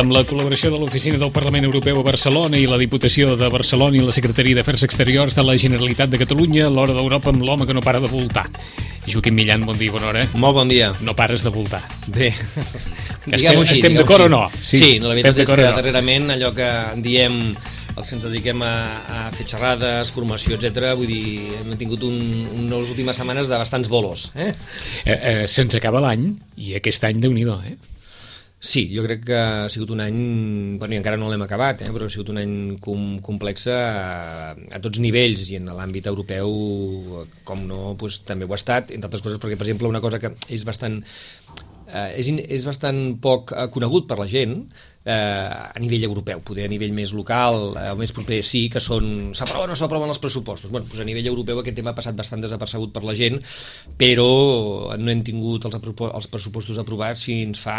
Amb la col·laboració de l'Oficina del Parlament Europeu a Barcelona i la Diputació de Barcelona i la Secretaria d'Afers Exteriors de la Generalitat de Catalunya, l'hora d'Europa amb l'home que no para de voltar. Joaquim Millan, bon dia, bona hora. Molt bon dia. No pares de voltar. Bé, Estem, estem d'acord o no? Sí, sí no, la veritat és que no? darrerament allò que diem els que ens dediquem a, a fer xerrades, formació, etc. vull dir, hem tingut un, unes últimes setmanes de bastants bolos. Eh? Eh, eh, Se'ns acaba l'any i aquest any, déu nhi eh? Sí, jo crec que ha sigut un any, bueno, encara no l'hem acabat, eh, però ha sigut un any com, complex a, a tots nivells i en l'àmbit europeu, com no, pues, també ho ha estat, entre altres coses, perquè, per exemple, una cosa que és bastant eh, és, és bastant poc eh, conegut per la gent, eh, a nivell europeu, poder a nivell més local eh, o més proper sí, que són s'aproven o s'aproven els pressupostos. Bueno, doncs a nivell europeu aquest tema ha passat bastant desapercebut per la gent, però no hem tingut els, els pressupostos aprovats fins fa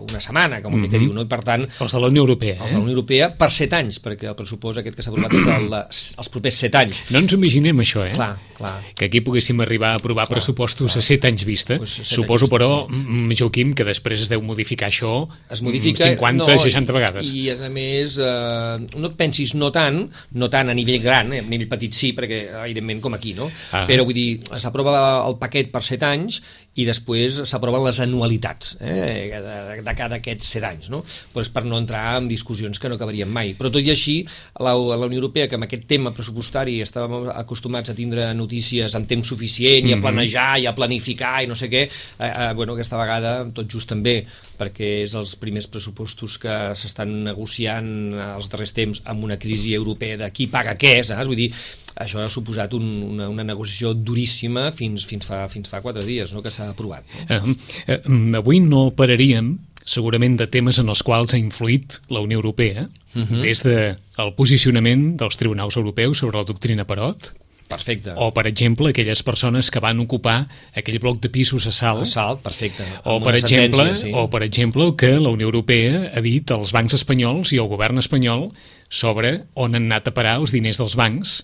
una setmana, com mm -hmm. que diu, no? I per tant... Els de la Unió Europea, eh? Els de la Unió Europea per set anys, perquè el pressupost aquest que s'ha aprovat és el, els propers set anys. No ens imaginem això, eh? Clar, clar. Que aquí poguéssim arribar a aprovar clar, pressupostos clar. a set anys vista. Pues Suposo, anys però, sí. Joaquim, que després es deu modificar això es modifica, 50 no, 60 vegades. I, i a més, eh, no et pensis no tant, no tant a nivell gran, eh, a nivell petit sí, perquè evidentment com aquí, no? Ah. Però vull dir, s'aprova el paquet per 7 anys i després s'aproven les anualitats eh, de, de cada aquests 7 anys, no? Pues per no entrar en discussions que no acabarien mai. Però tot i així, la, la Unió Europea, que amb aquest tema pressupostari estàvem acostumats a tindre notícies en temps suficient i a mhm. planejar i a planificar i no sé què, eh, eh, bueno, aquesta vegada tot just també, perquè és els primers pressupostos que s'estan negociant els darrers temps amb una crisi europea de qui paga què, saps? Vull dir, això ha suposat un, una, una negociació duríssima fins, fins, fa, fins fa quatre dies no? que s'ha aprovat. No? Uh, uh, avui no pararíem segurament de temes en els quals ha influït la Unió Europea, uh -huh. des del de posicionament dels tribunals europeus sobre la doctrina Parot, Perfecte. O, per exemple, aquelles persones que van ocupar aquell bloc de pisos a Salt. A Salt, perfecte. O per, exemple, sí. o, per exemple, que la Unió Europea ha dit als bancs espanyols i al govern espanyol sobre on han anat a parar els diners dels bancs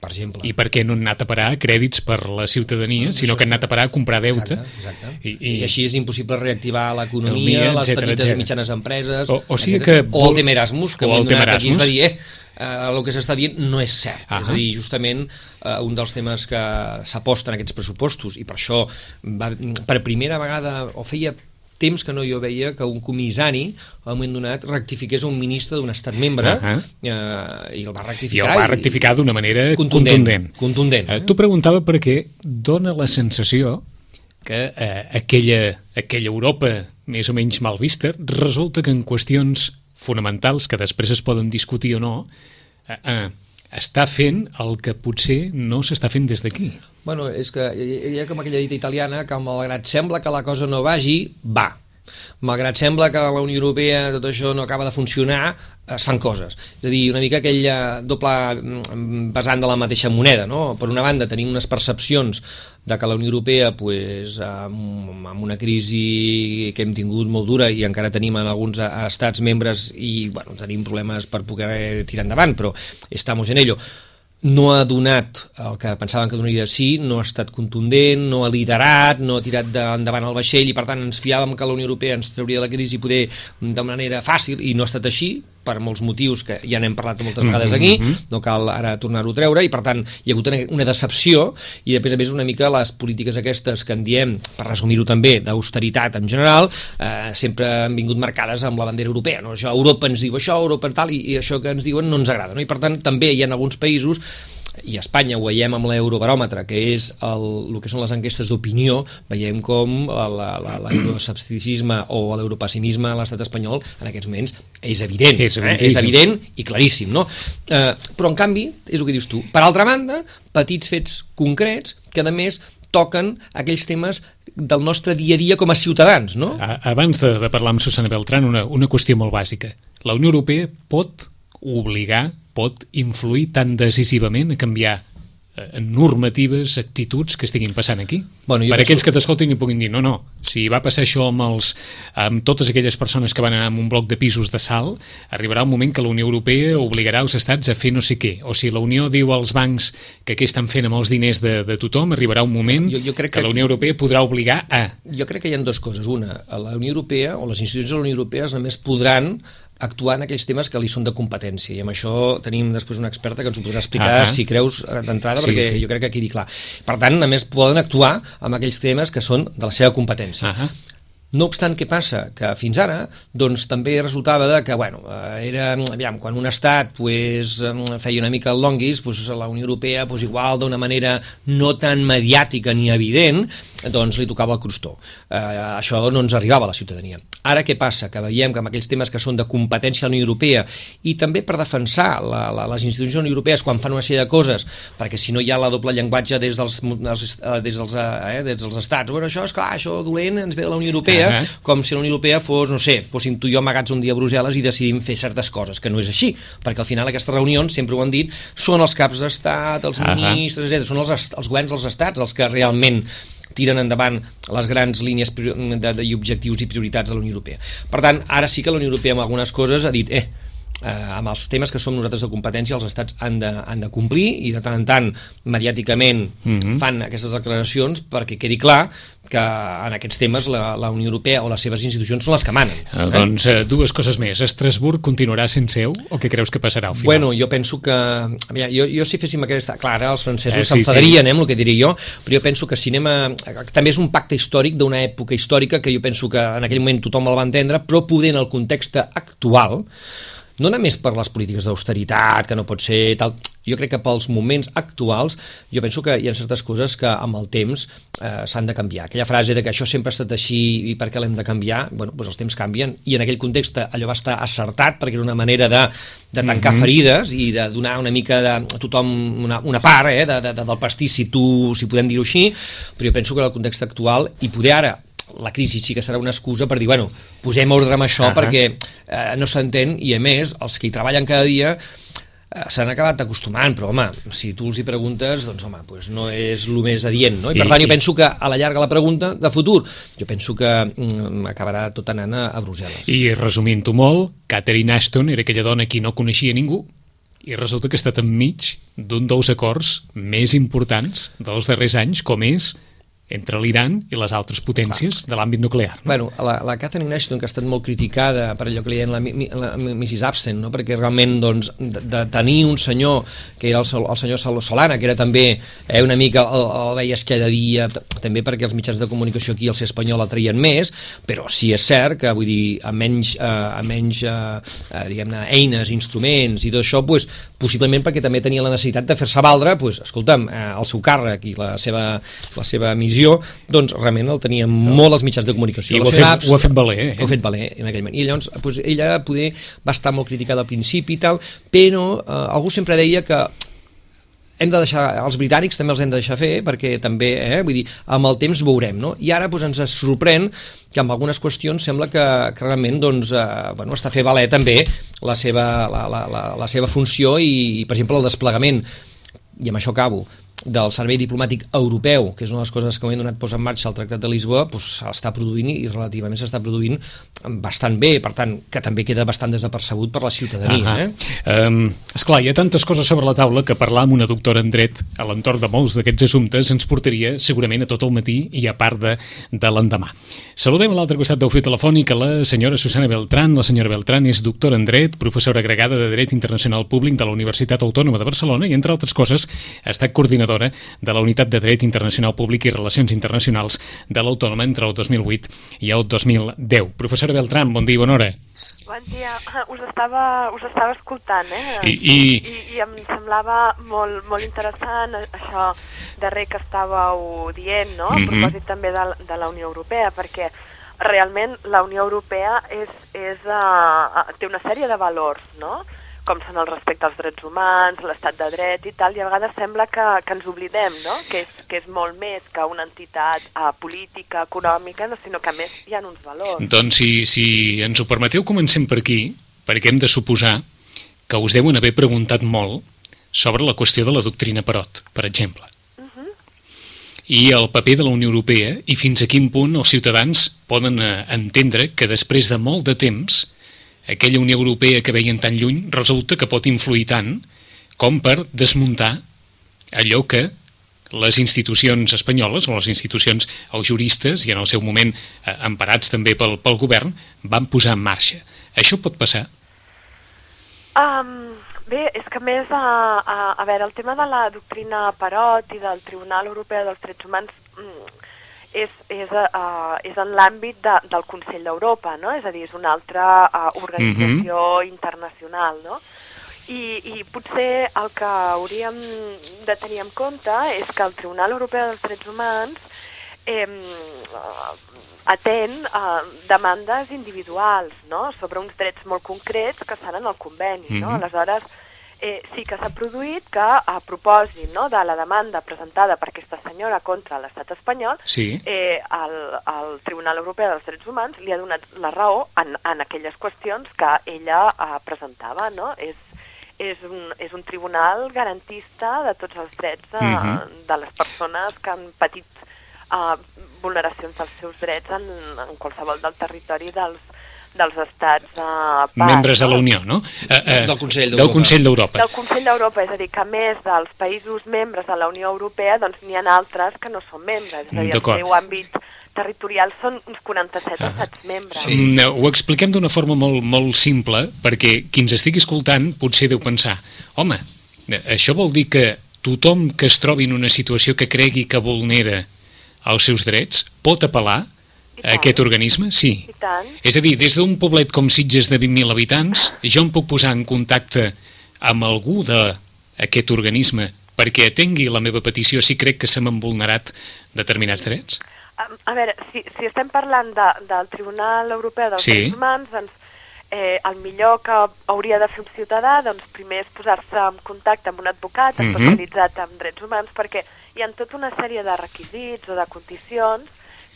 per exemple. I per què no han anat a parar crèdits per la ciutadania, no, sinó que han anat a parar a comprar deute. Exacte, exacte. I, i, I així és impossible reactivar l'economia, les petites etcètera. i mitjanes empreses... O, o, sigui que... o el tema Erasmus, que el tema Erasmus. aquí es va dir, eh, eh, el que s'està dient no és cert. -huh. És a dir, justament eh, un dels temes que s'aposta en aquests pressupostos i per això va, per primera vegada o feia temps que no jo veia que un comissari al moment donat rectifiqués un ministre d'un estat membre uh -huh. eh, i el va rectificar. I el va rectificar d'una manera contundent. contundent. contundent eh? Eh, tu preguntava perquè dona la sensació que eh, aquella, aquella Europa més o menys mal vista resulta que en qüestions fonamentals que després es poden discutir o no, eh, eh, està fent el que potser no s'està fent des d'aquí. Bueno, és que hi ha com aquella dita italiana que malgrat sembla que la cosa no vagi, va malgrat sembla que la Unió Europea tot això no acaba de funcionar, es fan coses. És a dir, una mica aquell doble pesant mm, de la mateixa moneda, no? Per una banda, tenim unes percepcions de que la Unió Europea, pues, amb, amb una crisi que hem tingut molt dura i encara tenim en alguns estats membres i, bueno, tenim problemes per poder tirar endavant, però estamos en ello. No ha donat el que pensaven que donaria. Sí, no ha estat contundent, no ha liderat, no ha tirat endavant el vaixell i per tant ens fiàvem que la Unió Europea ens trauria de la crisi poder de manera fàcil i no ha estat així, per molts motius que ja n'hem parlat moltes vegades aquí, mm -hmm. no cal ara tornar-ho a treure, i per tant hi ha hagut una decepció, i després a més una mica les polítiques aquestes que en diem, per resumir-ho també, d'austeritat en general, eh, sempre han vingut marcades amb la bandera europea, no? això Europa ens diu això, Europa tal, i, i això que ens diuen no ens agrada, no? i per tant també hi ha alguns països i a Espanya ho veiem amb l'eurobaròmetre, que és el, el que són les enquestes d'opinió, veiem com l'euroscepticisme o l'europessimisme a l'estat espanyol en aquests moments és evident, és, eh? és evident i claríssim, no? Eh, però en canvi, és el que dius tu, per altra banda, petits fets concrets que a més toquen aquells temes del nostre dia a dia com a ciutadans, no? Abans de, de parlar amb Susana Beltrán, una, una qüestió molt bàsica. La Unió Europea pot obligar pot influir tan decisivament a canviar eh, normatives, actituds que estiguin passant aquí. Bueno, per penso... aquells que t'escoltin i puguin dir, no, no, si va passar això amb, els, amb totes aquelles persones que van anar amb un bloc de pisos de sal, arribarà un moment que la Unió Europea obligarà els estats a fer no sé què. O si la Unió diu als bancs que què estan fent amb els diners de, de tothom, arribarà un moment jo, jo crec que, que la Unió Europea podrà obligar a... Jo crec que hi ha dues coses. Una, la Unió Europea o les institucions de la Unió Europea només podran actuar en aquells temes que li són de competència i amb això tenim després una experta que ens ho podrà explicar uh -huh. si creus eh, d'entrada sí, perquè sí. jo crec que quedi clar. Per tant, només poden actuar amb aquells temes que són de la seva competència. Uh -huh. No obstant, què passa? Que fins ara doncs, també resultava de que, bueno, eh, era, aviam, quan un estat pues, feia una mica el longuis, pues, la Unió Europea, pues, igual d'una manera no tan mediàtica ni evident, doncs li tocava el crostó. Eh, això no ens arribava a la ciutadania. Ara què passa? Que veiem que amb aquells temes que són de competència a la Unió Europea i també per defensar la, la, les institucions europees quan fan una sèrie de coses, perquè si no hi ha la doble llenguatge des dels, dels, eh, des dels, eh, des dels estats, bueno, això és clar, això dolent ens ve de la Unió Europea, uh -huh. com si la Unió Europea fos, no sé, fossin tu i jo amagats un dia a Brussel·les i decidim fer certes coses, que no és així, perquè al final aquestes reunions, sempre ho han dit, són els caps d'estat, els ministres, uh -huh. són els, els governs dels estats els que realment tiren endavant les grans línies de, de, i objectius i prioritats de la Unió Europea. Per tant, ara sí que la Unió Europea amb algunes coses ha dit, eh, eh, amb els temes que som nosaltres de competència els estats han de, han de complir i de tant en tant mediàticament mm -hmm. fan aquestes declaracions perquè quedi clar que en aquests temes la, la Unió Europea o les seves institucions són les que manen. Eh? Eh, doncs eh, dues coses més. Estrasburg continuarà sense seu o què creus que passarà al final? Bueno, jo penso que... Aviam, jo, jo si féssim aquesta... Clar, els francesos eh, sí, s'enfadarien, sí. eh, amb el que diré jo, però jo penso que cinema... També és un pacte històric d'una època històrica que jo penso que en aquell moment tothom el va entendre, però podent el context actual no només per les polítiques d'austeritat, que no pot ser tal, jo crec que pels moments actuals jo penso que hi ha certes coses que amb el temps eh, s'han de canviar. Aquella frase de que això sempre ha estat així i per què l'hem de canviar, bueno, doncs els temps canvien i en aquell context allò va estar acertat perquè era una manera de, de tancar mm -hmm. ferides i de donar una mica de, a tothom una, una part eh, de, de, del pastís, si, tu, si podem dir-ho així, però jo penso que en el context actual i poder ara la crisi sí que serà una excusa per dir, bueno, posem ordre amb això uh -huh. perquè eh, no s'entén i a més els que hi treballen cada dia eh, s'han acabat acostumant, però home, si tu els hi preguntes, doncs home, pues no és el més adient, no? I per I, tant jo penso que a la llarga la pregunta de futur, jo penso que mm, acabarà tot anant a, a Brussel·les. I resumint-ho molt, Catherine Ashton era aquella dona qui no coneixia ningú, i resulta que ha estat enmig d'un dels acords més importants dels darrers anys, com és entre l'Iran i les altres potències Clar. de l'àmbit nuclear. No? Bueno, la, la Catherine Ashton, que ha estat molt criticada per allò que li deien la, la, la Mrs. Absent, no? perquè realment doncs, de, de tenir un senyor, que era el, el senyor Solana, que era també eh, una mica, el, el veies cada dia, també perquè els mitjans de comunicació aquí, el ser espanyol, la traien més, però sí és cert que, vull dir, a menys, eh, a menys eh, eh, diguem-ne, eines, instruments i tot això, pues, possiblement perquè també tenia la necessitat de fer-se valdre, pues, escolta'm, eh, el seu càrrec i la seva, la seva missió doncs realment el tenia no. molt als mitjans de comunicació. I ho ha, fet, Apps, ho ha fet valer. Eh? Ho ha fet valer en aquell moment. I llavors doncs, ella poder va estar molt criticada al principi i tal, però eh, algú sempre deia que hem de deixar, els britànics també els hem de deixar fer perquè també, eh, vull dir, amb el temps veurem, no? I ara doncs, ens sorprèn que amb algunes qüestions sembla que, que realment doncs, eh, bueno, està fer valer també la seva, la, la, la, la seva funció i, i, per exemple, el desplegament i amb això acabo, del Servei Diplomàtic Europeu, que és una de les coses que hem donat posar en marxa el Tractat de Lisboa, doncs s'està produint i relativament s'està produint bastant bé, per tant, que també queda bastant desapercebut per la ciutadania. -huh. eh? um, esclar, hi ha tantes coses sobre la taula que parlar amb una doctora en dret a l'entorn de molts d'aquests assumptes ens portaria segurament a tot el matí i a part de, de l'endemà. Saludem a l'altre costat del fil telefònic a la senyora Susana Beltran. La senyora Beltran és doctora en dret, professora agregada de Dret Internacional Públic de la Universitat Autònoma de Barcelona i, entre altres coses, ha estat coordinadora coordinadora de la Unitat de Dret Internacional Públic i Relacions Internacionals de l'Autònoma entre el 2008 i el 2010. Professora Beltran, bon dia i bona hora. Bon dia, us estava, us estava escoltant, eh? I, i... I, i em semblava molt, molt interessant això darrer que estàveu dient, no? A mm -hmm. propòsit també de, de la Unió Europea, perquè realment la Unió Europea és, és, uh, té una sèrie de valors, no?, com són el respecte als drets humans, l'estat de dret i tal, i a vegades sembla que, que ens oblidem, no? que, és, que és molt més que una entitat uh, política, econòmica, no, sinó que més hi ha uns valors. Doncs si, si ens ho permeteu, comencem per aquí, perquè hem de suposar que us deuen haver preguntat molt sobre la qüestió de la doctrina Perot, per exemple. Uh -huh. I el paper de la Unió Europea i fins a quin punt els ciutadans poden eh, entendre que després de molt de temps aquella Unió Europea que veien tan lluny resulta que pot influir tant com per desmuntar allò que les institucions espanyoles o les institucions, els juristes i en el seu moment eh, emparats també pel, pel govern van posar en marxa. Això pot passar? Um, bé, és que més, a, a, a veure, el tema de la doctrina Parot i del Tribunal Europeu dels Drets Humans mm, és, és, uh, és en l'àmbit de, del Consell d'Europa, no? És a dir, és una altra uh, organització uh -huh. internacional, no? I, I potser el que hauríem de tenir en compte és que el Tribunal Europeu dels Drets Humans eh, atén a demandes individuals no? sobre uns drets molt concrets que estan en el conveni. Mm -hmm. no? Mhm. Aleshores, eh, sí que s'ha produït que a propòsit no, de la demanda presentada per aquesta senyora contra l'estat espanyol, sí. eh, el, el Tribunal Europeu dels Drets Humans li ha donat la raó en, en aquelles qüestions que ella eh, presentava. No? És, és un, és un tribunal garantista de tots els drets de, mm -hmm. de les persones que han patit uh, vulneracions dels seus drets en, en qualsevol del territori dels, dels estats uh, parts. Membres de la Unió, no? Uh, uh, del Consell d'Europa. Del Consell d'Europa. Del Consell d'Europa, és a dir, que més dels països membres de la Unió Europea, doncs n'hi ha altres que no són membres, és a dir, el seu àmbit territorial són uns 47 ah. estats membres. Sí. Mm, ho expliquem d'una forma molt, molt simple, perquè qui ens estigui escoltant potser deu pensar, home, això vol dir que tothom que es trobi en una situació que cregui que vulnera els seus drets, pot apel·lar a aquest organisme? Sí. I tant. És a dir, des d'un poblet com Sitges de 20.000 habitants, jo em puc posar en contacte amb algú d'aquest organisme perquè atengui la meva petició si crec que se m'han vulnerat determinats drets? A, a veure, si, si estem parlant de, del Tribunal Europeu dels sí. Drets Humans, doncs eh, el millor que hauria de fer un ciutadà doncs, primer és posar-se en contacte amb un advocat mm -hmm. especialitzat en drets humans perquè hi ha tota una sèrie de requisits o de condicions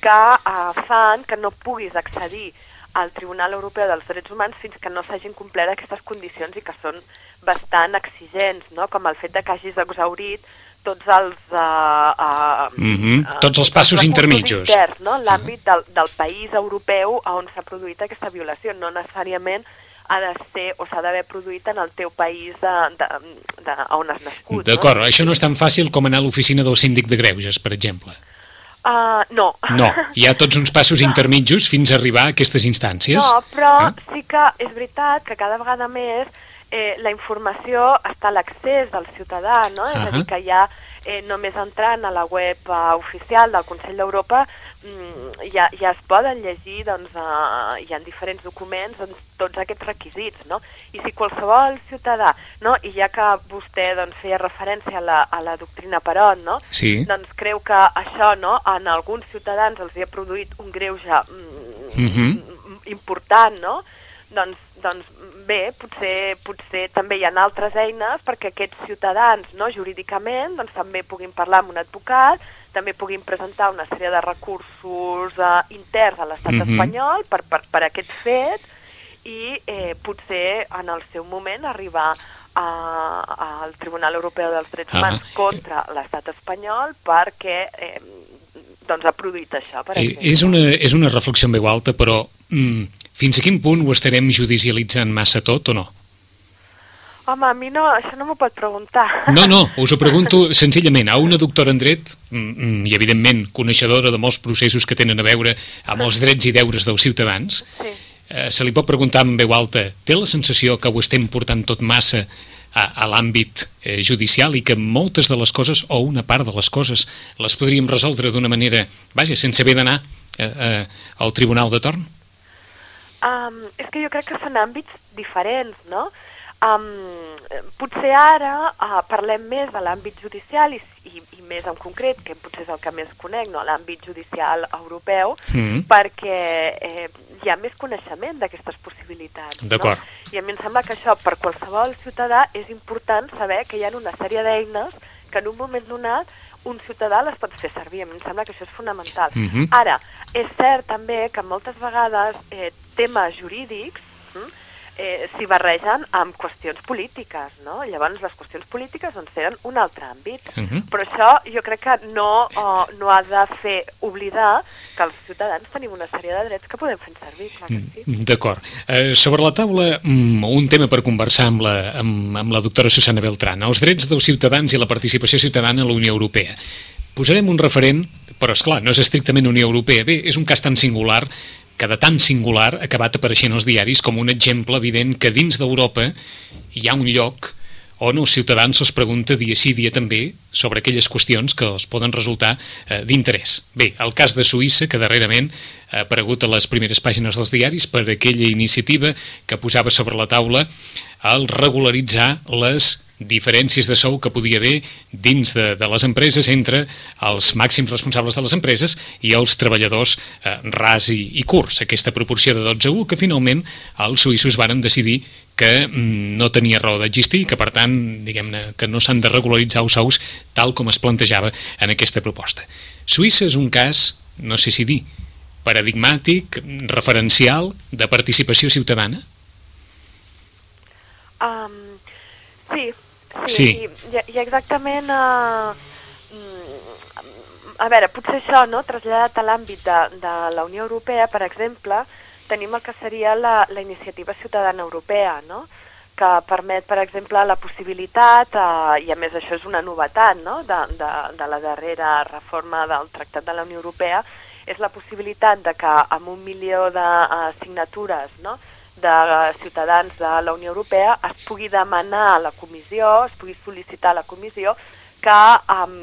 que eh, fan que no puguis accedir al Tribunal Europeu dels Drets Humans fins que no s'hagin complert aquestes condicions i que són bastant exigents, no? com el fet de que hagis exaurit tots els... Uh, uh, mm -hmm. uh, tots els passos els intermitjos. Interns, no? l'àmbit del, del país europeu on s'ha produït aquesta violació, no necessàriament ha de ser o s'ha d'haver produït en el teu país de, de, de, on has nascut. D'acord, no? això no és tan fàcil com anar a l'oficina del síndic de Greuges, per exemple. Uh, no. No, hi ha tots uns passos intermitjos fins a arribar a aquestes instàncies. No, però eh? sí que és veritat que cada vegada més eh, la informació està a l'accés del ciutadà, no? És uh -huh. a dir, que ja eh, només entrant a la web uh, oficial del Consell d'Europa mm, ja, ja es poden llegir, doncs, uh, hi ha diferents documents, doncs, tots aquests requisits, no? I si qualsevol ciutadà, no? I ja que vostè doncs, feia referència a la, a la doctrina Perot, no? Sí. Doncs creu que això, no?, en alguns ciutadans els hi ha produït un greuge mm, uh -huh. important, no? Doncs, doncs bé, potser, potser també hi ha altres eines perquè aquests ciutadans, no, jurídicament, doncs també puguin parlar amb un advocat, també puguin presentar una sèrie de recursos uh, interns a l'estat mm -hmm. espanyol per, per, per aquest fet i eh, potser en el seu moment arribar a, al Tribunal Europeu dels Drets Humans ah. contra l'estat espanyol perquè eh, doncs ha produït això. Per eh, és, una, és una reflexió veu alta, però mm, fins a quin punt ho estarem judicialitzant massa tot o no? Home, a mi no, això no m'ho pot preguntar. No, no, us ho pregunto senzillament a una doctora en dret mm, mm, i, evidentment, coneixedora de molts processos que tenen a veure amb els drets i deures dels ciutadans. Sí. Eh, se li pot preguntar en veu alta, té la sensació que ho estem portant tot massa a, a l'àmbit eh, judicial i que moltes de les coses, o una part de les coses, les podríem resoldre d'una manera, vaja, sense haver d'anar eh, eh, al tribunal de torn? Um, és que jo crec que són àmbits diferents, no? Um, potser ara uh, parlem més de l'àmbit judicial i, i, i més en concret, que potser és el que més conec, no? l'àmbit judicial europeu, mm. perquè eh, hi ha més coneixement d'aquestes possibilitats. No? I a mi em sembla que això, per qualsevol ciutadà, és important saber que hi ha una sèrie d'eines que en un moment donat un ciutadà les pot fer servir. A mi em sembla que això és fonamental. Mm -hmm. Ara, és cert també que moltes vegades eh, temes jurídics hm, eh, s'hi barregen amb qüestions polítiques, no? Llavors les qüestions polítiques doncs tenen un altre àmbit. Uh Mhm. -huh. Però això jo crec que no, oh, no ha de fer oblidar que els ciutadans tenim una sèrie de drets que podem fer servir, sí. Mm, D'acord. Eh, sobre la taula, mm, un tema per conversar amb la, amb, amb la doctora Susana Beltrán, els drets dels ciutadans i la participació ciutadana a la Unió Europea. Posarem un referent, però és clar, no és estrictament Unió Europea. Bé, és un cas tan singular que de tan singular ha acabat apareixent als diaris com un exemple evident que dins d'Europa hi ha un lloc on els ciutadans es pregunta dia sí dia també sobre aquelles qüestions que els poden resultar eh, d'interès. Bé, el cas de Suïssa, que darrerament ha aparegut a les primeres pàgines dels diaris per aquella iniciativa que posava sobre la taula el regularitzar les diferències de sou que podia haver dins de, de les empreses entre els màxims responsables de les empreses i els treballadors eh, ras i, i curts, aquesta proporció de 12 a 1 que finalment els suïssos varen decidir que mm, no tenia raó d'existir i que per tant diguem-ne que no s'han de regularitzar els sous tal com es plantejava en aquesta proposta. Suïssa és un cas, no sé si dir, paradigmàtic, referencial de participació ciutadana? Um, sí, sí, Sí. I, i, exactament... Uh, a veure, potser això, no?, traslladat a l'àmbit de, de la Unió Europea, per exemple, tenim el que seria la, la iniciativa ciutadana europea, no?, que permet, per exemple, la possibilitat, eh, i a més això és una novetat no? de, de, de la darrera reforma del Tractat de la Unió Europea, és la possibilitat de que amb un milió de uh, signatures no? De ciutadans de la Unió Europea es pugui demanar a la comissió, es pugui sol·licitar a la comissió que, um,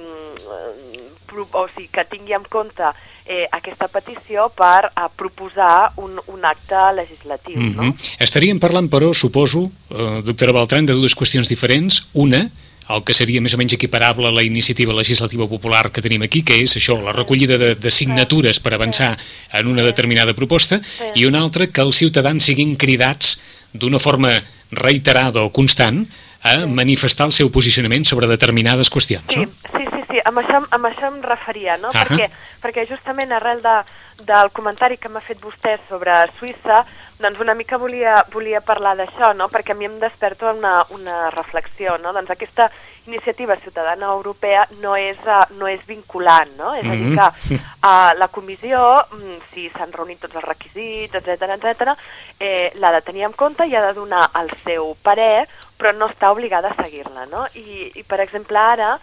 o sigui, que tingui en compte eh, aquesta petició per uh, proposar un, un acte legislatiu. Mm no? -hmm. Estaríem parlant, però, suposo, eh, doctora Beltran, de dues qüestions diferents. Una, el que seria més o menys equiparable a la iniciativa legislativa popular que tenim aquí, que és això, la recollida de, de signatures per avançar en una determinada proposta, i una altra, que els ciutadans siguin cridats d'una forma reiterada o constant a manifestar el seu posicionament sobre determinades qüestions. Sí, no? sí, sí, sí. Amb, això, amb això em referia, no? Uh -huh. perquè, perquè justament arrel de, del comentari que m'ha fet vostè sobre Suïssa, doncs una mica volia, volia parlar d'això, no? perquè a mi em desperta una, una reflexió. No? Doncs aquesta iniciativa ciutadana europea no és, uh, no és vinculant, no? és a dir, que uh, la comissió, mm, si s'han reunit tots els requisits, etc etc, eh, l'ha de tenir en compte i ha de donar el seu parer, però no està obligada a seguir-la. No? I, I, per exemple, ara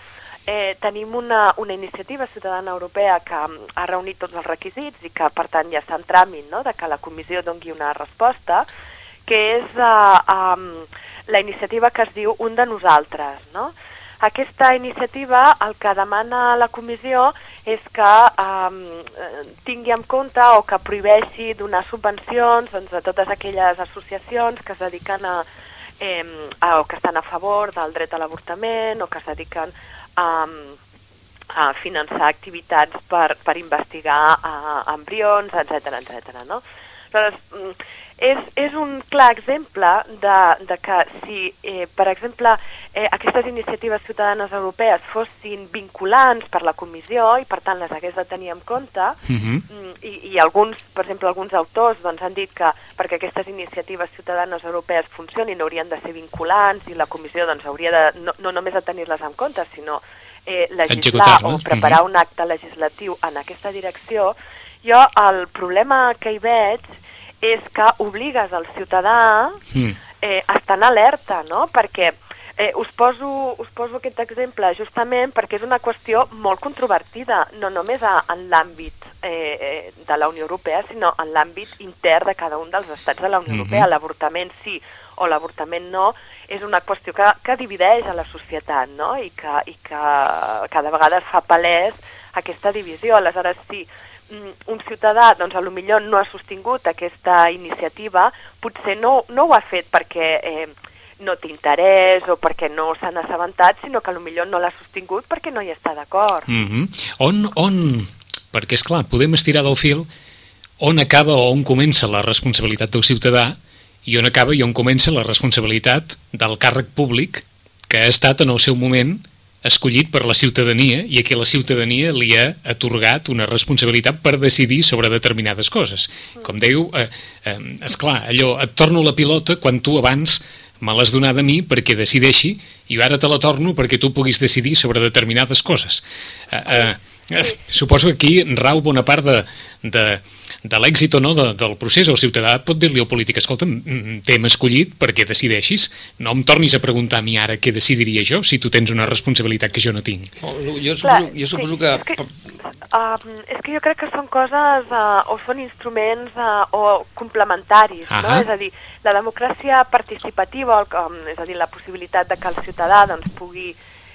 eh, tenim una, una iniciativa ciutadana europea que um, ha reunit tots els requisits i que, per tant, ja està en tràmit no? de que la comissió dongui una resposta, que és uh, um, la iniciativa que es diu Un de nosaltres. No? Aquesta iniciativa el que demana la comissió és que um, tingui en compte o que prohibeixi donar subvencions doncs, a totes aquelles associacions que es dediquen a, eh, a, o que estan a favor del dret a l'avortament o que es dediquen a, a finançar activitats per, per investigar a, embrions, etc etc. no? Aleshores, és, és un clar exemple de, de que si, eh, per exemple, eh, aquestes iniciatives ciutadanes europees fossin vinculants per la comissió i per tant les hagués de tenir en compte, Uh -huh. i, i alguns, per exemple, alguns autors doncs, han dit que perquè aquestes iniciatives ciutadanes europees funcionin haurien de ser vinculants i la comissió doncs, hauria de no, no només de tenir-les en compte, sinó eh, legislar o preparar un acte legislatiu en aquesta direcció, jo el problema que hi veig és que obligues el ciutadà Mm. eh, a estar en alerta, no? Perquè eh, us, poso, us poso aquest exemple justament perquè és una qüestió molt controvertida, no només a, en l'àmbit eh, eh, de la Unió Europea, sinó en l'àmbit intern de cada un dels estats de la Unió Mhm. Europea. L'avortament sí o l'avortament no és una qüestió que, que divideix a la societat, no? I que, i que cada vegada es fa palès aquesta divisió. Aleshores, mm, un ciutadà, doncs, a lo millor no ha sostingut aquesta iniciativa, potser no, no ho ha fet perquè eh, no té interès o perquè no s'han assabentat, sinó que a lo millor no l'ha sostingut perquè no hi està d'acord. Mm -hmm. On, on, perquè és clar, podem estirar del fil on acaba o on comença la responsabilitat del ciutadà i on acaba i on comença la responsabilitat del càrrec públic que ha estat en el seu moment escollit per la ciutadania i a qui la ciutadania li ha atorgat una responsabilitat per decidir sobre determinades coses. Com dèieu, eh, eh, esclar, allò, et torno la pilota quan tu abans me l'has donada a mi perquè decideixi i ara te la torno perquè tu puguis decidir sobre determinades coses. Eh, eh, eh, suposo que aquí rau bona part de, de, de l'èxit o no de, del procés. El ciutadà pot dir-li al polític, escolta, t'hem escollit perquè decideixis, no em tornis a preguntar a mi ara què decidiria jo si tu tens una responsabilitat que jo no tinc. No, jo suposo, jo suposo sí, que... És que, uh, és que jo crec que són coses uh, o són instruments uh, o complementaris, uh -huh. no? És a dir, la democràcia participativa, um, és a dir, la possibilitat de que el ciutadà doncs, pugui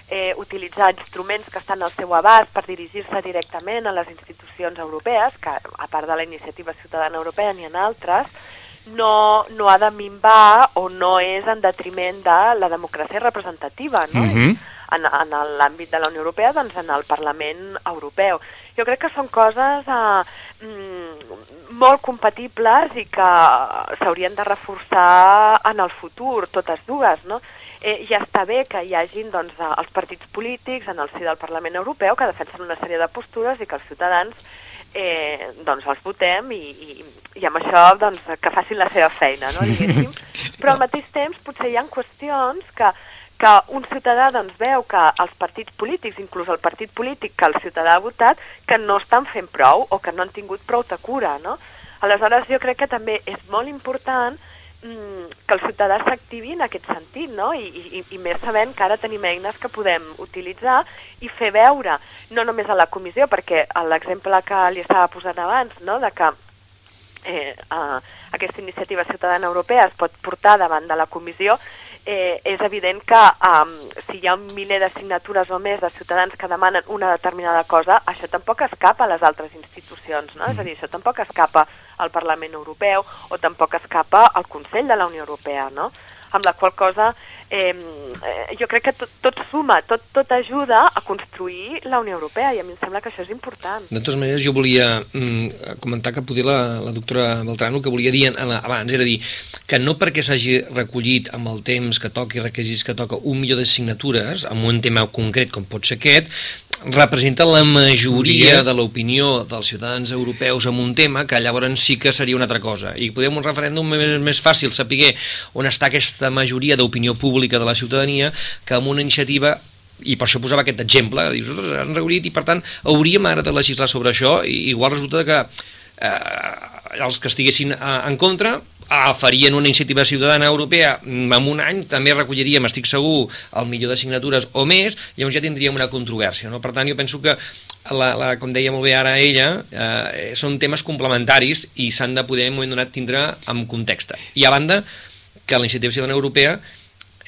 eh, utilitzar instruments que estan al seu abast per dirigir-se directament a les institucions europees, que a part de la iniciativa ciutadana europea n'hi ha altres, no, no ha de minvar o no és en detriment de la democràcia representativa, no? Mm -hmm. En, en l'àmbit de la Unió Europea, doncs en el Parlament Europeu. Jo crec que són coses eh, mm, molt compatibles i que s'haurien de reforçar en el futur, totes dues, no? Eh, ja està bé que hi hagin doncs, eh, els partits polítics en el si del Parlament Europeu que defensen una sèrie de postures i que els ciutadans eh, doncs els votem i, i, i amb això doncs, que facin la seva feina, no, diguéssim. Però al mateix temps potser hi ha qüestions que, que un ciutadà doncs, veu que els partits polítics, inclús el partit polític que el ciutadà ha votat, que no estan fent prou o que no han tingut prou de cura. No? Aleshores jo crec que també és molt important que el ciutadà s'activi en aquest sentit, no? I, i, I més sabent que ara tenim eines que podem utilitzar i fer veure, no només a la comissió, perquè l'exemple que li estava posant abans, no? de que eh, eh, aquesta iniciativa ciutadana europea es pot portar davant de la comissió, eh, és evident que um, si hi ha un miler de signatures o més de ciutadans que demanen una determinada cosa, això tampoc escapa a les altres institucions, no? Mm. És a dir, això tampoc escapa al Parlament Europeu o tampoc escapa al Consell de la Unió Europea, no? amb la qual cosa eh, jo crec que tot, tot suma, tot, tot ajuda a construir la Unió Europea i a mi em sembla que això és important. De totes maneres, jo volia mm, comentar que poder la, la doctora Beltrán el que volia dir en, abans era dir que no perquè s'hagi recollit amb el temps que toqui, requisits que toca un milió de signatures amb un tema concret com pot ser aquest, representa la majoria de l'opinió dels ciutadans europeus en un tema que llavors sí que seria una altra cosa. I podem un referèndum més, més fàcil saber on està aquesta majoria d'opinió pública de la ciutadania que amb una iniciativa i per això posava aquest exemple, dius, han recollit i per tant hauríem ara de legislar sobre això i igual resulta que eh, els que estiguessin eh, en contra farien una iniciativa ciutadana europea en un any, també recolliríem, estic segur, el millor de signatures o més, llavors ja tindríem una controvèrsia. No? Per tant, jo penso que, la, la, com deia molt bé ara ella, eh, són temes complementaris i s'han de poder en un moment donat tindre en context. I a banda, que la iniciativa ciutadana europea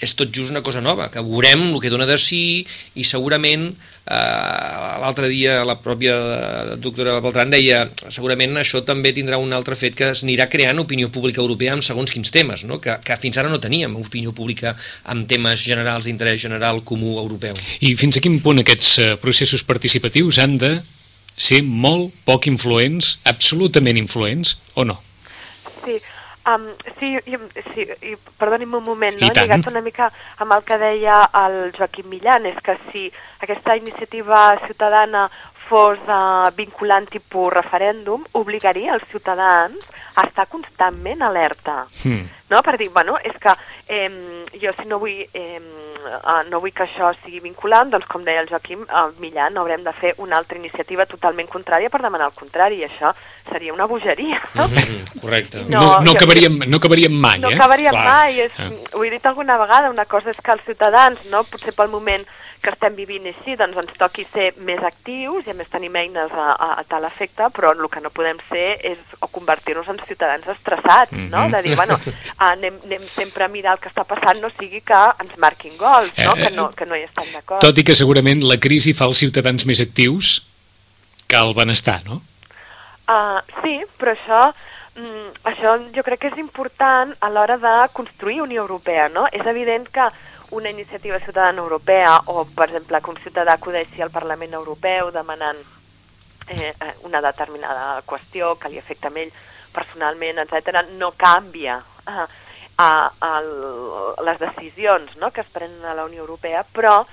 és tot just una cosa nova, que veurem el que dona de sí i segurament l'altre dia la pròpia doctora Beltran deia segurament això també tindrà un altre fet que es anirà creant opinió pública europea amb segons quins temes, no? que, que fins ara no teníem opinió pública amb temes generals d'interès general comú europeu. I fins a quin punt aquests eh, processos participatius han de ser molt poc influents, absolutament influents, o no? Sí, Um, sí, i, sí, i perdoni'm un moment, no? lligat una mica amb el que deia el Joaquim Millan, és que si aquesta iniciativa ciutadana fos uh, vinculant tipus referèndum, obligaria els ciutadans a estar constantment alerta. Mm. No? Per dir, bueno, és que eh, jo si no vull eh, no vull que això sigui vinculant, doncs com deia el Joaquim uh, Millan, haurem de fer una altra iniciativa totalment contrària per demanar el contrari, i això seria una bogeria. No? Mm -hmm, correcte. No, no, no, acabaríem, no acabaríem mai, no eh? No acabaríem Clar. mai, és, ah. ho he dit alguna vegada, una cosa és que els ciutadans, no, potser pel moment que estem vivint així, doncs ens toqui ser més actius i a més tenim eines a, a, a tal efecte, però el que no podem ser és o convertir-nos en ciutadans estressats, mm -hmm. no? De dir, bueno, anem, anem sempre a mirar el que està passant, no sigui que ens marquin gols, no? Eh, que, no que no hi estem d'acord. Tot i que segurament la crisi fa els ciutadans més actius que el benestar, no? Uh, sí, però això mm, això jo crec que és important a l'hora de construir Unió Europea, no? És evident que una iniciativa ciutadana europea o, per exemple, que un ciutadà acudeixi al Parlament Europeu demanant eh, eh, una determinada qüestió que li afecta a ell personalment, etc., no canvia eh, a, a, a les decisions no?, que es prenen a la Unió Europea, però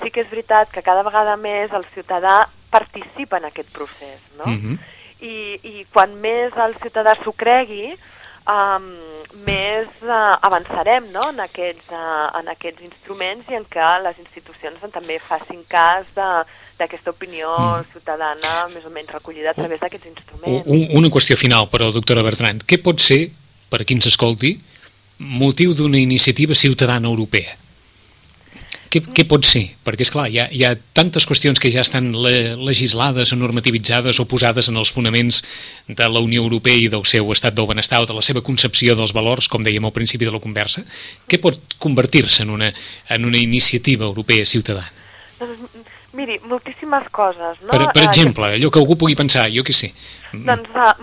sí que és veritat que cada vegada més el ciutadà participa en aquest procés, no? Mm -hmm. I, I quan més el ciutadà s'ho cregui, um, més uh, avançarem no? en, aquests, uh, en aquests instruments i en què les institucions també facin cas de, d'aquesta opinió mm. ciutadana més o menys recollida a través d'aquests instruments. Un, una qüestió final, però, doctora Bertran. Què pot ser, per a qui ens escolti, motiu d'una iniciativa ciutadana europea? Què, què pot ser? Perquè, és clar, hi hi ha tantes qüestions que ja estan le, legislades o normativitzades o posades en els fonaments de la Unió Europea i del seu estat del benestar o de la seva concepció dels valors, com dèiem al principi de la conversa. Què pot convertir-se en, una, en una iniciativa europea ciutadana? Miri, moltíssimes coses, no? Per, per exemple, allò que algú pugui pensar, jo què sé. Doncs, a,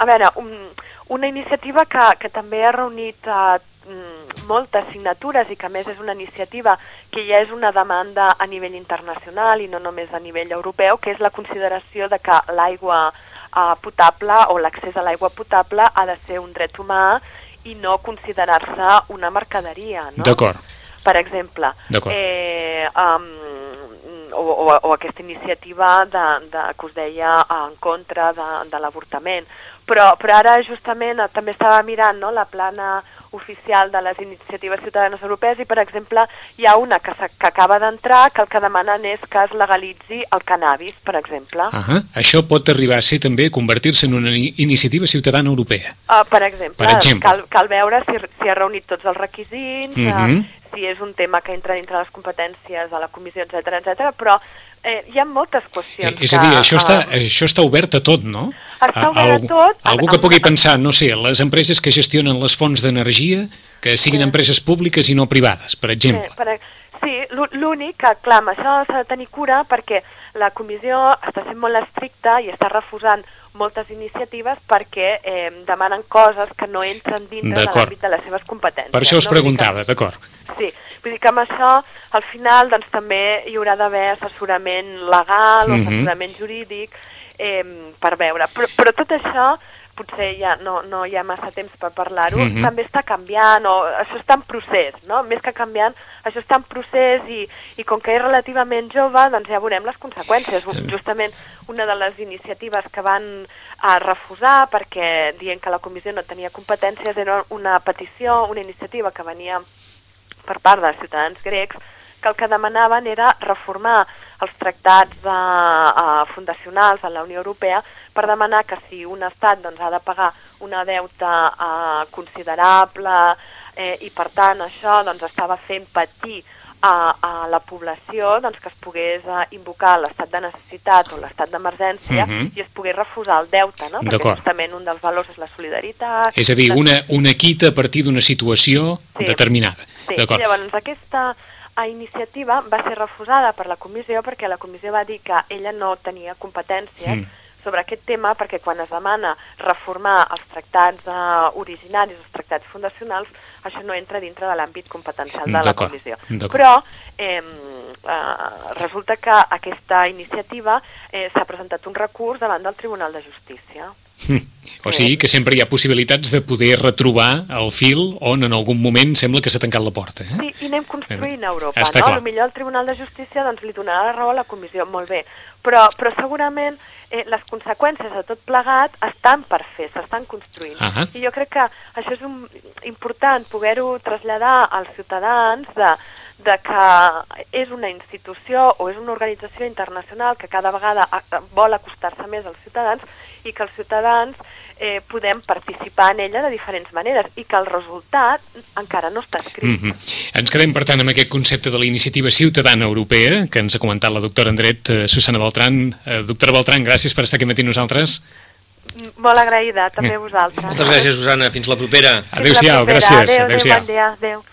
a veure, un, una iniciativa que, que també ha reunit a moltes signatures i que a més és una iniciativa que ja és una demanda a nivell internacional i no només a nivell europeu, que és la consideració de que l'aigua uh, potable o l'accés a l'aigua potable ha de ser un dret humà i no considerar-se una mercaderia. No? D'acord. Per exemple, eh, um, o, o, o aquesta iniciativa de, de, que us deia en contra de, de l'avortament. Però, però ara justament també estava mirant no, la plana oficial de les iniciatives ciutadanes europees i, per exemple, hi ha una que, que acaba d'entrar que el que demanen és que es legalitzi el cannabis, per exemple. Uh -huh. Això pot arribar a ser també convertir-se en una iniciativa ciutadana europea. Uh, per exemple, per exemple. Cal, cal veure si, si ha reunit tots els requisits, uh -huh. uh, si és un tema que entra dintre les competències de la comissió, etc etc. però eh, hi ha moltes qüestions. Eh, és a dir, que, això, uh, està, això està obert a tot, no? Està obert a, a tot. Algú que pugui pensar, no sé, les empreses que gestionen les fonts d'energia, que siguin sí. empreses públiques i no privades, per exemple. Sí, per, sí l'únic que, clar, amb això s'ha de tenir cura perquè la comissió està sent molt estricta i està refusant moltes iniciatives perquè eh, demanen coses que no entren dintre de l'àmbit de les seves competències. Per això us no? preguntava, d'acord. Sí, vull dir que amb això al final doncs, també hi haurà d'haver assessorament legal mm -hmm. assessorament jurídic eh, per veure. Però, però tot això potser ja no, no hi ha massa temps per parlar-ho, mm -hmm. també està canviant, o això està en procés, no? Més que canviant, això està en procés i, i com que és relativament jove, doncs ja veurem les conseqüències. Justament una de les iniciatives que van a refusar perquè dient que la comissió no tenia competències era una petició, una iniciativa que venia per part dels ciutadans grecs que el que demanaven era reformar els tractats de, uh, fundacionals de la Unió Europea per demanar que si un estat doncs, ha de pagar una deuta uh, considerable eh, i per tant això doncs, estava fent patir a, a la població doncs, que es pogués uh, invocar l'estat de necessitat o l'estat d'emergència uh mhm. -huh. i es pogués refusar el deute, no? perquè justament un dels valors és la solidaritat. És a dir, una, una quita a partir d'una situació sí. determinada. Sí, llavors aquesta a iniciativa va ser refusada per la comissió perquè la comissió va dir que ella no tenia competències mm. sobre aquest tema perquè quan es demana reformar els tractats uh, originaris, els tractats fundacionals, això no entra dintre de l'àmbit competencial de la comissió. Però eh, uh, resulta que aquesta iniciativa eh, s'ha presentat un recurs davant del Tribunal de Justícia. Mm. O sigui que sempre hi ha possibilitats de poder retrobar el fil on en algun moment sembla que s'ha tancat la porta. Eh? Sí, i anem construint a Europa, Està no? Clar. Potser el Tribunal de Justícia doncs, li donarà la raó a la comissió, molt bé, però, però segurament eh, les conseqüències de tot plegat estan per fer, s'estan construint. Uh -huh. I jo crec que això és un, important poder-ho traslladar als ciutadans de, de que és una institució o és una organització internacional que cada vegada vol acostar-se més als ciutadans i que els ciutadans eh, podem participar en ella de diferents maneres i que el resultat encara no està escrit. Mm -hmm. Ens quedem, per tant, amb aquest concepte de la iniciativa ciutadana europea que ens ha comentat la doctora Andret, eh, Susana Beltran. Eh, doctora Beltran, gràcies per estar aquí matí nosaltres. Molt agraïda, també a vosaltres. Moltes gràcies, Susana. Fins la propera. Adéu-siau, gràcies. Adéu, adéu, adéu, bon dia. Adéu.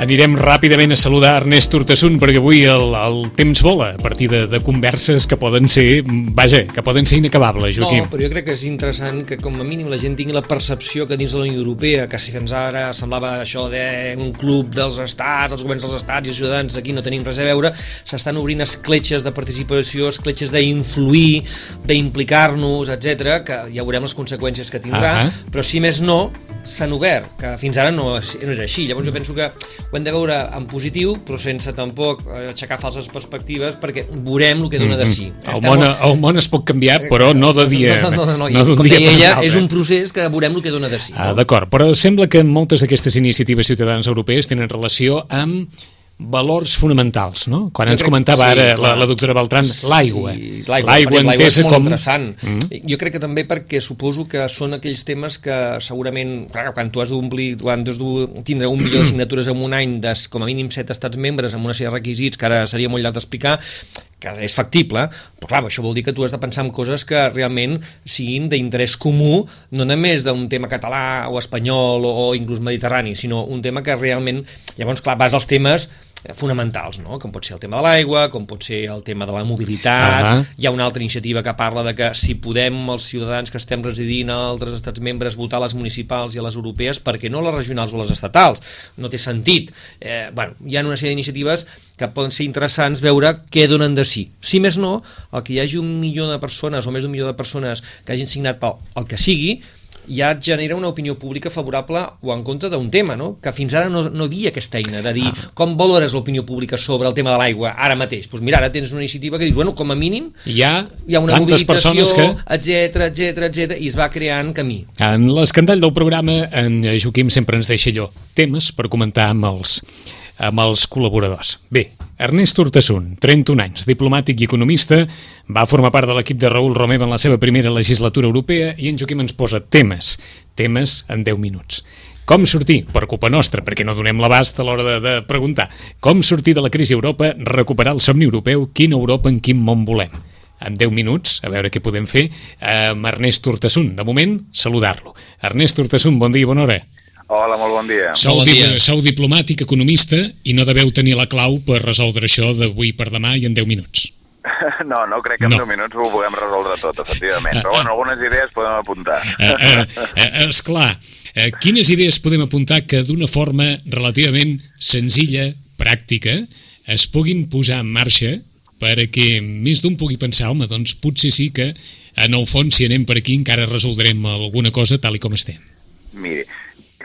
Anirem ràpidament a saludar Ernest Urtasun perquè avui el, el temps vola a partir de, de converses que poden ser, vaja, que poden ser inacabables, Joaquim. No, però jo crec que és interessant que com a mínim la gent tingui la percepció que dins de la Unió Europea, que si fins ara semblava això d'un club dels estats, els governs dels estats i els ciutadans aquí no tenim res a veure, s'estan obrint escletxes de participació, escletxes d'influir, d'implicar-nos, etc que ja veurem les conseqüències que tindrà, uh -huh. però si més no, s'han obert, que fins ara no, no era així. Llavors jo penso que ho hem de veure en positiu, però sense tampoc eh, aixecar falses perspectives, perquè veurem el que dona de si. Mm -hmm. el, món, el món es pot canviar, però no de dia... No, no, no, no, no, no com dia deia ella, és un procés que veurem el que dona de si. Ah, D'acord, però sembla que moltes d'aquestes iniciatives ciutadanes europees tenen relació amb valors fonamentals, no? Quan jo ens comentava sí, ara la, la doctora Beltran, l'aigua. Sí, l'aigua entesa com... interessant. Mm -hmm. Jo crec que també perquè suposo que són aquells temes que segurament, clar, quan tu has d'omplir, quan tu has de tindre un milió de signatures en un any de com a mínim set estats membres amb una sèrie de requisits que ara seria molt llarg d'explicar, que és factible, però clar, això vol dir que tu has de pensar en coses que realment siguin d'interès comú, no només d'un tema català o espanyol o, o inclús mediterrani, sinó un tema que realment, llavors clar, vas als temes fonamentals, no? com pot ser el tema de l'aigua, com pot ser el tema de la mobilitat, uh -huh. hi ha una altra iniciativa que parla de que si podem els ciutadans que estem residint a altres estats membres votar a les municipals i a les europees, perquè no les regionals o les estatals? No té sentit. Eh, bueno, hi ha una sèrie d'iniciatives que poden ser interessants veure què donen de si. Si més no, el que hi hagi un milió de persones o més d'un milió de persones que hagin signat pel el que sigui, ja et genera una opinió pública favorable o en contra d'un tema, no? que fins ara no, no havia aquesta eina de dir ah. com valores l'opinió pública sobre el tema de l'aigua ara mateix. Doncs pues mira, ara tens una iniciativa que dius, bueno, com a mínim hi ha, hi ha una mobilització, que... etc etc etc i es va creant camí. En l'escandall del programa, en Joaquim sempre ens deixa allò, temes per comentar amb els, amb els col·laboradors. Bé, Ernest Urtasun, 31 anys, diplomàtic i economista, va formar part de l'equip de Raül Romeva en la seva primera legislatura europea i en Joaquim ens posa temes, temes en 10 minuts. Com sortir, per culpa nostra, perquè no donem l'abast a l'hora de, de preguntar, com sortir de la crisi a Europa, recuperar el somni europeu, quina Europa, en quin món volem? en 10 minuts, a veure què podem fer, amb Ernest Urtasun. De moment, saludar-lo. Ernest Urtasun, bon dia i bona hora. Hola, molt bon dia. Sou, bon dia. sou diplomàtic, economista, i no deveu tenir la clau per resoldre això d'avui per demà i en 10 minuts. No, no crec que en no. 10 minuts ho puguem resoldre tot, efectivament. Però bueno, algunes idees podem apuntar. Uh, uh, uh, esclar, uh, quines idees podem apuntar que d'una forma relativament senzilla, pràctica, es puguin posar en marxa perquè més d'un pugui pensar, home, doncs potser sí que en el fons, si anem per aquí, encara resoldrem alguna cosa tal i com estem.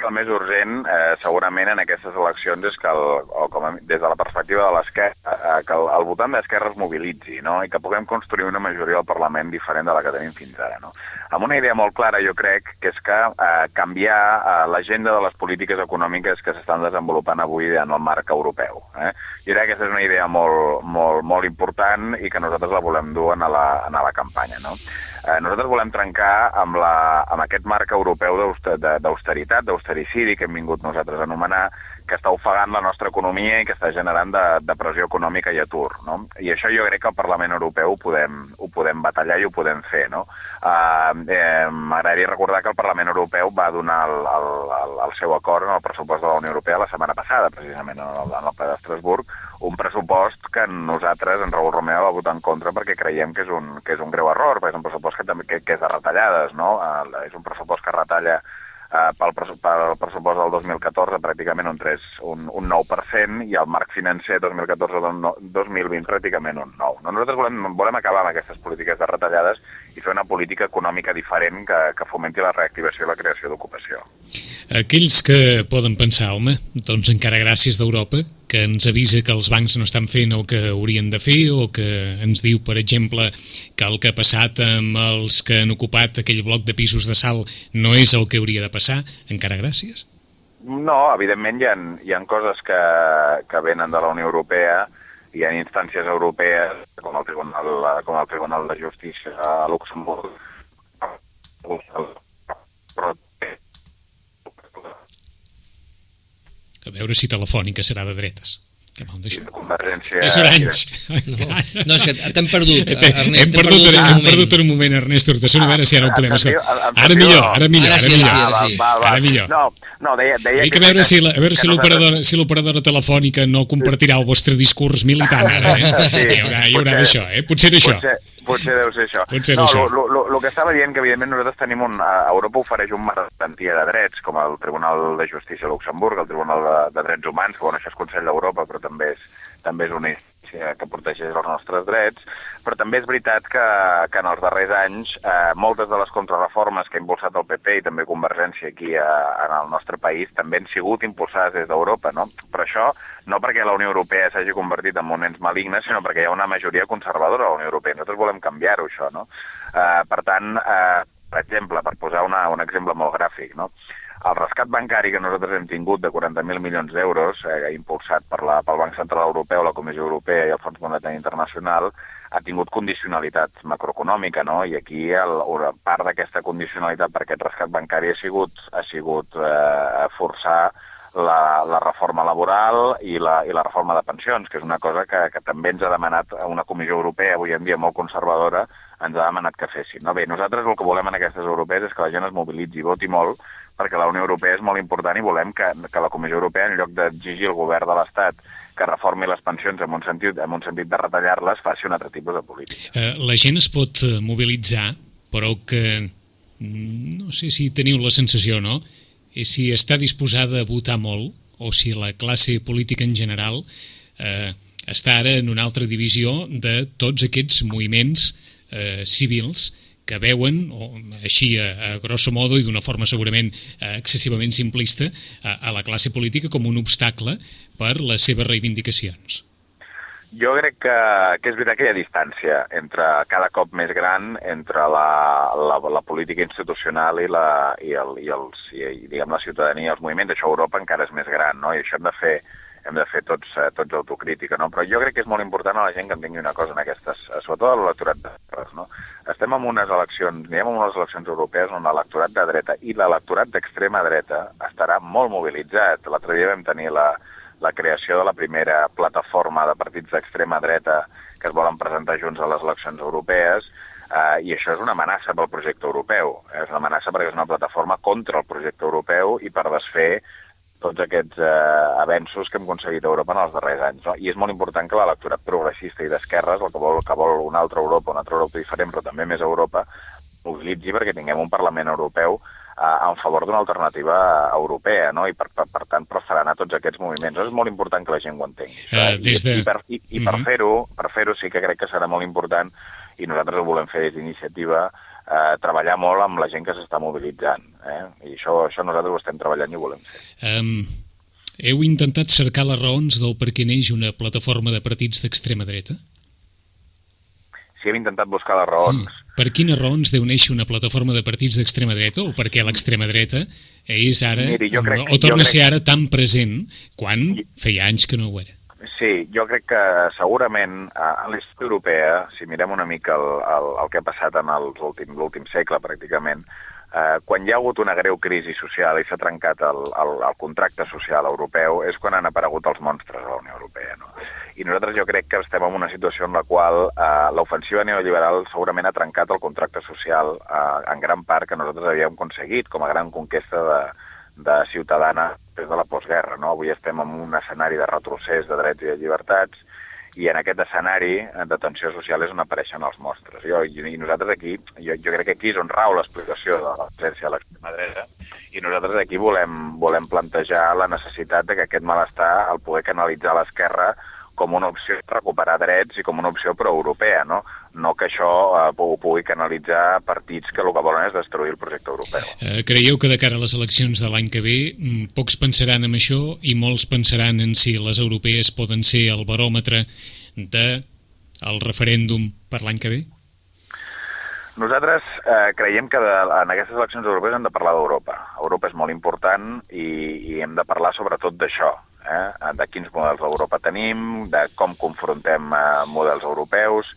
Miri, el més urgent, eh, segurament, en aquestes eleccions és que, el, o com a, des de la perspectiva de l'esquerra, eh, que el, el votant d'esquerra es mobilitzi no? i que puguem construir una majoria al Parlament diferent de la que tenim fins ara. No? Amb una idea molt clara, jo crec, que és que eh, canviar eh, l'agenda de les polítiques econòmiques que s'estan desenvolupant avui en el marc europeu. Eh? Jo crec que aquesta és una idea molt, molt, molt important i que nosaltres la volem dur a la, a la campanya. No? Eh, nosaltres volem trencar amb, la, amb aquest marc europeu d'austeritat, d'austericidi que hem vingut nosaltres a anomenar, que està ofegant la nostra economia i que està generant de, de pressió econòmica i atur. No? I això jo crec que al Parlament Europeu ho podem, ho podem batallar i ho podem fer. No? Uh, eh, M'agradaria recordar que el Parlament Europeu va donar el, el, el, el seu acord en el pressupost de la Unió Europea la setmana passada, precisament en el, en el ple d'Estrasburg, un pressupost que nosaltres, en Raül Romeu, va votar en contra perquè creiem que és un, que és un greu error, perquè és un pressupost que, també, que, que és de retallades, no? Uh, és un pressupost que retalla uh, pel, pel pressupost del 2014 pràcticament un, 3, un, un 9% i el marc financer 2014-2020 pràcticament un 9%. No? Nosaltres volem, volem acabar amb aquestes polítiques de retallades i fer una política econòmica diferent que, que fomenti la reactivació i la creació d'ocupació. Aquells que poden pensar, home, doncs encara gràcies d'Europa, que ens avisa que els bancs no estan fent el que haurien de fer o que ens diu, per exemple, que el que ha passat amb els que han ocupat aquell bloc de pisos de sal no és el que hauria de passar, encara gràcies? No, evidentment hi ha, hi ha coses que, que venen de la Unió Europea, hi ha instàncies europees, com el Tribunal, com el Tribunal de Justícia a Luxemburg, però A veure si Telefònica serà de dretes. Que mal d'això. Convergència... És Orange. No, no, és que t'hem perdut, Hem, Ernest. hem, perdut, hem, hem perdut un moment, Ernest Hortasson, a veure si ara ho podem escoltar. Ara millor, ara millor, Ara ara sí, ara millor. sí, Ah. Ara millor. No, no, deia, deia Dic a veure si la, a veure que si l'operadora si l'operadora telefònica no compartirà el vostre discurs militant ara, eh? Sí, hi haurà, hi haurà potser- d'això, eh? Potser d'això. Potser, potser deu ser això. Pot ser no, això. lo- lo- lo que estava dient que, evidentment, nosaltres tenim un... A Europa ofereix un marc de garantia de drets, com el Tribunal de Justícia de Luxemburg, el Tribunal de, de Drets Humans, que, bueno, això és Consell d'Europa, però també és, també és una instància que protegeix els nostres drets, però també és veritat que, que en els darrers anys eh, moltes de les contrarreformes que ha impulsat el PP i també Convergència aquí a, en el nostre país també han sigut impulsades des d'Europa, no? Però això no perquè la Unió Europea s'hagi convertit en un ens maligne, sinó perquè hi ha una majoria conservadora a la Unió Europea. Nosaltres volem canviar-ho, això, no? Eh, per tant, eh, per exemple, per posar una, un exemple molt gràfic, no? El rescat bancari que nosaltres hem tingut de 40.000 milions d'euros, eh, impulsat per la, pel Banc Central Europeu, la Comissió Europea i el Fons Monetari Internacional, ha tingut condicionalitat macroeconòmica, no? I aquí el, part d'aquesta condicionalitat per aquest rescat bancari ha sigut, ha sigut eh, forçar la, la reforma laboral i la, i la reforma de pensions, que és una cosa que, que també ens ha demanat una Comissió Europea, avui en dia molt conservadora, ens ha demanat que fessin. No? Bé, nosaltres el que volem en aquestes europees és que la gent es mobilitzi voti molt, perquè la Unió Europea és molt important i volem que, que la Comissió Europea, en lloc d'exigir al govern de l'Estat que reformi les pensions en un sentit, en un sentit de retallar-les, faci un altre tipus de política. Eh, la gent es pot eh, mobilitzar, però que mm, no sé si teniu la sensació, no? És si està disposada a votar molt o si la classe política en general eh, està ara en una altra divisió de tots aquests moviments eh, civils que veuen, o així a, a grosso modo i d'una forma segurament eh, excessivament simplista, a, a la classe política com un obstacle per les seves reivindicacions. Jo crec que, que és veritat que hi ha distància entre cada cop més gran entre la, la, la política institucional i, la, i, el, i, els, i, i diguem, la ciutadania, els moviments. Això a Europa encara és més gran, no? i això hem de fer, hem de fer tots, eh, tots autocrítica. No? Però jo crec que és molt important a la gent que entengui una cosa en aquestes, eh, sobretot a l'electorat de dretes, no? Estem en unes eleccions, diguem en unes eleccions europees on l'electorat de dreta i l'electorat d'extrema dreta estarà molt mobilitzat. L'altre dia vam tenir la, la creació de la primera plataforma de partits d'extrema dreta que es volen presentar junts a les eleccions europees, eh, i això és una amenaça pel projecte europeu. És una amenaça perquè és una plataforma contra el projecte europeu i per desfer tots aquests eh, avenços que hem aconseguit a Europa en els darrers anys. No? I és molt important que l'electorat progressista i d'esquerres, el que vol, que vol una altra Europa, una altra Europa diferent, però també més Europa, mobilitzi perquè tinguem un Parlament Europeu eh, en favor d'una alternativa europea, no? i per, per, per tant frenar tots aquests moviments. És molt important que la gent ho entengui. Eh, des de- I, i per, i, i per Mhm. fer-ho fer sí que crec que serà molt important i nosaltres ho volem fer des d'iniciativa eh, treballar molt amb la gent que s'està mobilitzant. Eh? I això, això nosaltres ho estem treballant i ho volem fer. Um, heu intentat cercar les raons del per què neix una plataforma de partits d'extrema dreta? Si hem intentat buscar les raons, Mm. Per quines raons deu néixer una plataforma de partits d'extrema dreta o per què l'extrema dreta és ara, Miri, crec- o torna jo a ser crec- ara tan present quan feia anys que no ho era? Sí, jo crec que segurament a l'història europea, si mirem una mica el, el, el que ha passat en l'últim segle pràcticament, eh, quan hi ha hagut una greu crisi social i s'ha trencat el, el, el contracte social europeu és quan han aparegut els monstres a la Unió Europea. No? I nosaltres jo crec que estem en una situació en la qual eh, l'ofensiva neoliberal segurament ha trencat el contracte social eh, en gran part que nosaltres havíem aconseguit com a gran conquesta de, de ciutadana des de la postguerra. No? Avui estem en un escenari de retrocés de drets i de llibertats i en aquest escenari de tensió social és on apareixen els monstres. Jo, i, nosaltres aquí, jo, jo crec que aquí és on rau l'explicació de la presència de l'extrema dreta i nosaltres aquí volem, volem plantejar la necessitat de que aquest malestar el poder canalitzar l'esquerra com una opció per recuperar drets i com una opció pro-europea, no? No que això eh, ho pugui canalitzar partits que el que volen és destruir el projecte europeu. Eh, creieu que de cara a les eleccions de l'any que ve mm, pocs pensaran en això i molts pensaran en si les europees poden ser el baròmetre de el referèndum per l'any que ve? Nosaltres eh, creiem que de, en aquestes eleccions europees hem de parlar d'Europa. Europa és molt important i, i hem de parlar sobretot d'això, eh? de quins models d'Europa tenim, de com confrontem eh, models europeus.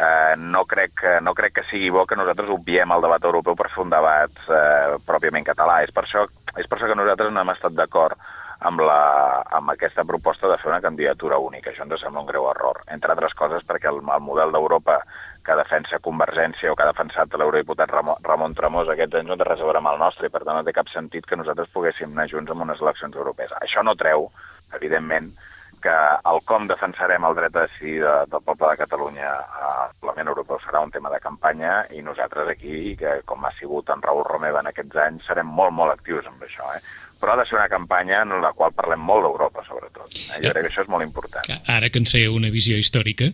Eh, no, crec, no crec que sigui bo que nosaltres obviem el debat europeu per fer un debat eh, pròpiament català. És per, això, és per això que nosaltres no hem estat d'acord amb, la, amb aquesta proposta de fer una candidatura única. Això ens sembla un greu error, entre altres coses perquè el, el model d'Europa que defensa Convergència o que ha defensat l'eurodiputat Ramon, Ramon Tremós aquests anys no té res a veure amb el nostre i per tant no té cap sentit que nosaltres poguéssim anar junts en unes eleccions europees. Això no treu, evidentment, que el com defensarem el dret a decidir de, del poble de Catalunya al Parlament Europeu serà un tema de campanya i nosaltres aquí, que com ha sigut en Raül Romeva en aquests anys, serem molt, molt actius amb això. Eh? Però ha de ser una campanya en la qual parlem molt d'Europa, sobretot. Eh? Jo crec que això és molt important. Ara que ens feia una visió històrica,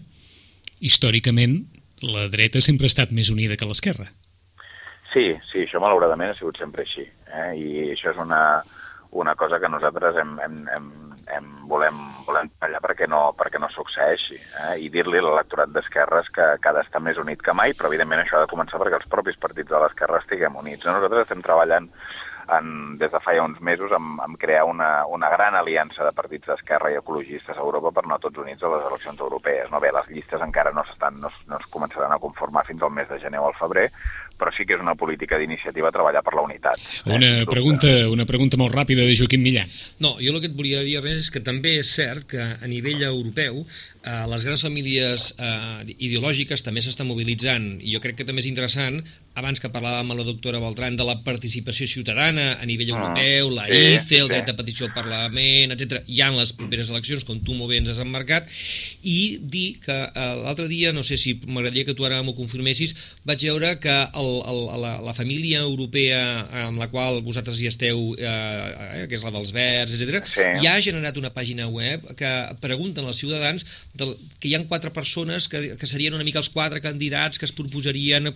històricament la dreta sempre ha estat més unida que l'esquerra. Sí, sí, això malauradament ha sigut sempre així. Eh? I això és una, una cosa que nosaltres hem, hem, hem, hem volem, volem tallar perquè no, perquè no succeeixi eh? i dir-li a l'electorat d'esquerres que, que ha d'estar més unit que mai, però evidentment això ha de començar perquè els propis partits de l'esquerra estiguem units. Nosaltres estem treballant en, des de fa ja uns mesos en, en crear una, una gran aliança de partits d'esquerra i ecologistes a Europa per anar tots units a les eleccions europees. No bé, les llistes encara no, no, no es començaran a conformar fins al mes de gener o al febrer, però sí que és una política d'iniciativa treballar per la unitat. Una, eh, pregunta, una pregunta molt ràpida de Joaquim Millán. No, jo el que et volia dir res és que també és cert que a nivell europeu eh, les grans famílies eh, ideològiques també s'estan mobilitzant i jo crec que també és interessant abans que parlàvem amb la doctora Beltran de la participació ciutadana a nivell Ah, europeu, la sí, ICE, el dret de petició al Parlament, etc. Hi ha en les properes eleccions, com tu molt bé ens has emmarcat, i dir que eh, l'altre dia, no sé si m'agradaria que tu ara m'ho confirmessis, vaig veure que el, el, la, la família europea amb la qual vosaltres hi esteu, eh, eh, que és la dels Verds, etc, Sí. ja ha generat una pàgina web que pregunten als ciutadans del, que hi han quatre persones que, que serien una mica els quatre candidats que es proposarien